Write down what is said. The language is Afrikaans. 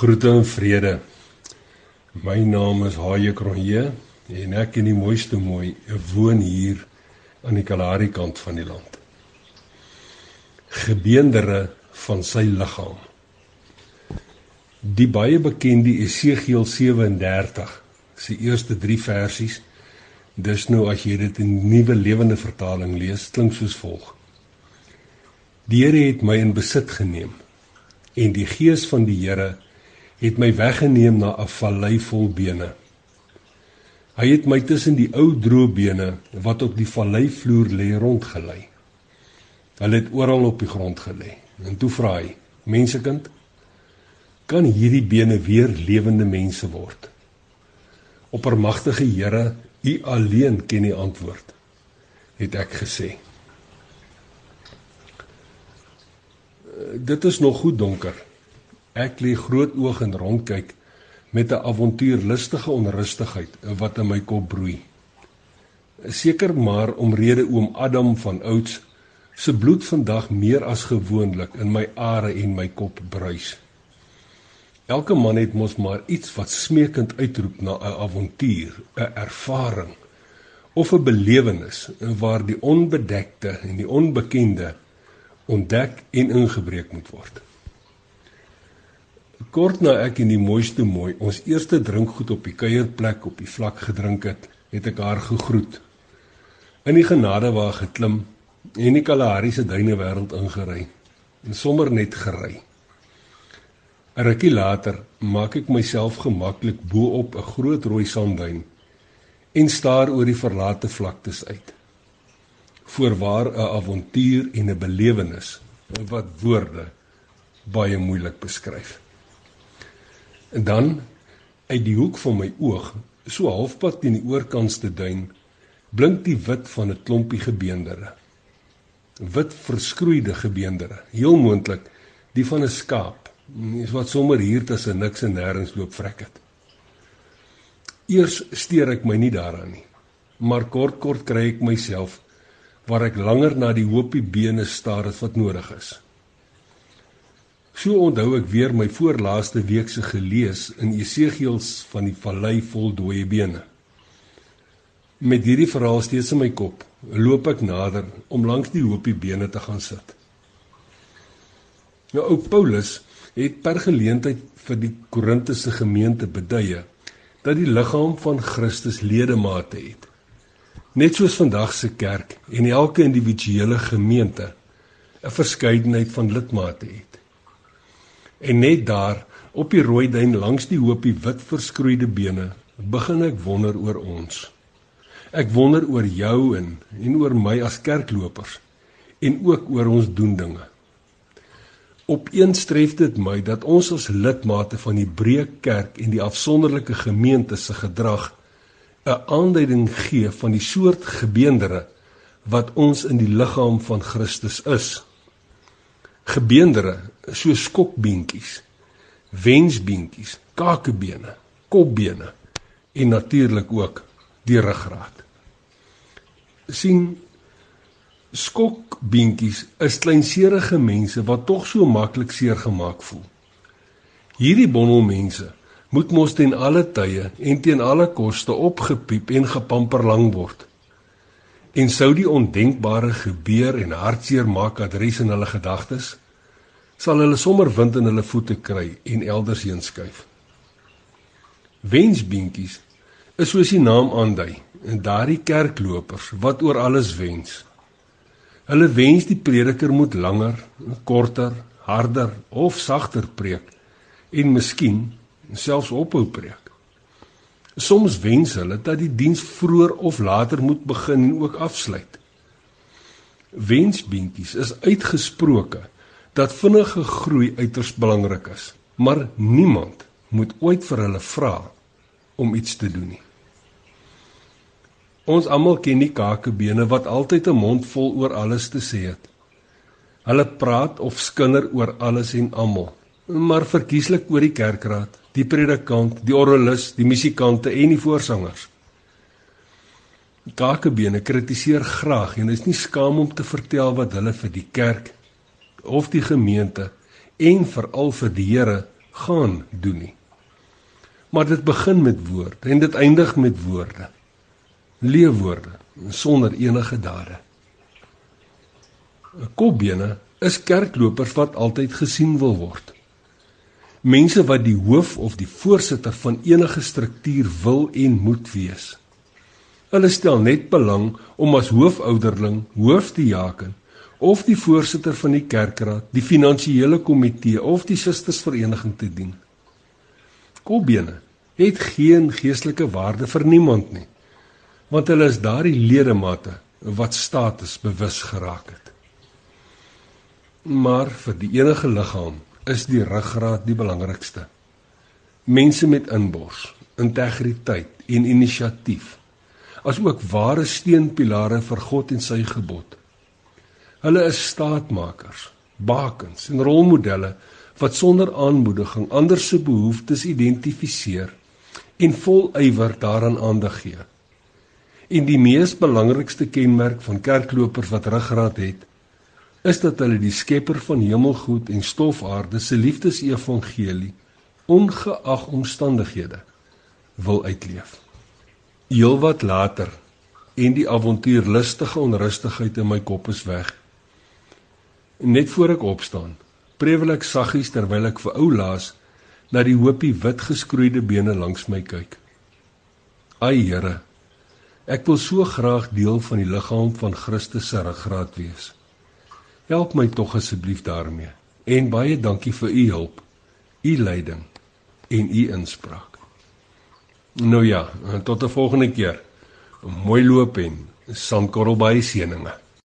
Groete en vrede. My naam is Haie Kronje en ek in die mooiste mooi woon hier aan die Kalahari kant van die land. Gebeendere van sy liggaam. Die baie bekende Esegiel 37 se eerste 3 versies. Dis nou as jy dit in nuwe lewende vertaling lees, klink soos volg. Die Here het my in besit geneem en die gees van die Here het my weggeneem na 'n vallei vol bene. Hy het my tussen die ou droë bene wat op die vallei vloer lê rondgelei. Hulle het oral op die grond gelê. En toe vra hy: "Mensekind, kan hierdie bene weer lewende mense word?" Oppermagtige Here, U alleen ken die antwoord, het ek gesê. Dit is nog goed donker. Ek lê groot oog en rondkyk met 'n avontuurlustige onrustigheid wat in my kop broei. Seker maar omrede oom Adam van ouds se bloed vandag meer as gewoonlik in my are en my kop bruis. Elke man het mos maar iets wat smeekend uitroep na 'n avontuur, 'n ervaring of 'n belewenis waar die onbedekte en die onbekende ontdek en ingebreek moet word. Kort na ek in die mooiste mooi ons eerste drinkgoed op die kuierplek op die vlak gedrink het, het ek haar gegroet. In die genade waar geklim en die Kalahari se duine wêreld ingery en sommer net gery. 'n Rukkie later maak ek myself gemaklik bo op 'n groot rooi sandduin en staar oor die verlate vlaktes uit. Voorwaar 'n avontuur en 'n belewenis wat woorde baie moeilik beskryf. En dan uit die hoek van my oog, so halfpad teen die oorkantste duin, blink die wit van 'n klompie gebeendere. Wit verskroeide gebeendere, heel moontlik die van 'n skaap, is wat sommer hier tussen niks en nêrens loop vrek het. Eers steur ek my nie daaraan nie, maar kort kort kry ek myself waar ek langer na die hoopie bene staar wat nodig is. So onthou ek weer my voorlaaste week se gelees in Esegiels van die vallei vol dooie bene. Met hierdie verhaal steeds in my kop, loop ek nader om langs die hoopie bene te gaan sit. Nou ou Paulus het per geleentheid vir die Korintiese gemeente beduie dat die liggaam van Christus ledemate het. Net soos vandag se kerk en elke individuele gemeente 'n verskeidenheid van lidmate het. En net daar op die rooi duin langs die hoopie wit verskroeide bene begin ek wonder oor ons. Ek wonder oor jou en en oor my as kerklopers en ook oor ons doen dinge. Opeenstref dit my dat ons as lidmate van die breë kerk en die afsonderlike gemeente se gedrag 'n aanduiding gee van die soort gebeendere wat ons in die liggaam van Christus is gebeendere so skokbeentjies, wensbeentjies, kakebene, kopbene en natuurlik ook die ruggraat. sien skokbeentjies is kleinserige mense wat tog so maklik seer gemaak voel. Hierdie bondel mense moet mos ten alle tye en teen alle koste opgepiep en gepamper lang word. En sou die ondenkbare gebeur en hartseer maak adres in hulle gedagtes, sal hulle sommer wind in hulle voete kry en elders heen skuif. Wensbeentjies is soos die naam aandui, en daardie kerklopers wat oor alles wens. Hulle wens die prediker moet langer, korter, harder of sagter preek en miskien selfs ophou preek. Soms wens hulle dat die diens vroeër of later moet begin en ook afsluit. Wensbeentjies is uitgesproke dat vinnige groei uiters belangrik is, maar niemand moet ooit vir hulle vra om iets te doen nie. Ons almal ken die kakebene wat altyd 'n mond vol oor alles te sê het. Hulle praat of skinder oor alles en almal, maar verkieslik oor die kerkraad, die predikant, die orgelis, die musikante en die voorsangers. Kakebene kritiseer graag en is nie skaam om te vertel wat hulle vir die kerk of die gemeente en veral vir die Here gaan doen nie. Maar dit begin met woorde en dit eindig met woorde. Leefwoorde sonder enige dade. Kopbene is kerklopers wat altyd gesien wil word. Mense wat die hoof of die voorsitter van enige struktuur wil en moet wees. Hulle stel net belang om as hoofouderling, hoofdiaken of die voorsitter van die kerkraad, die finansiële komitee of die sustersvereniging te dien. Kopbene het geen geestelike waarde vir niemand nie, want hulle is daardie ledemate wat status bewus geraak het. Maar vir die enige liggaam is die ruggraat die belangrikste. Mense met inbors, integriteit en inisiatief, asook ware steunpilare vir God en sy gebod. Hulle is staatmakers, bakens en rolmodelle wat sonder aanmoediging ander se behoeftes identifiseer en vol ywer daaraan aandag gee. En die mees belangrikste kenmerk van kerklopers wat ruggraat het, is dat hulle die Skepper van hemelgoed en stofaarde se liefdesevangelie ongeag omstandighede wil uitleef. Heelwat later en die avontuurlustige onrustigheid in my kop is weg Net voor ek opstaan, prewel ek saggies terwyl ek vir ou laas na die hoopie wit geskroeide bene langs my kyk. Ai Here, ek wil so graag deel van die liggaam van Christus se ruggraat wees. Help my tog asseblief daarmee. En baie dankie vir u hulp, u leiding en u inspraak. Nou ja, tot 'n volgende keer. Mooi loop en sandkorrel by seëninge.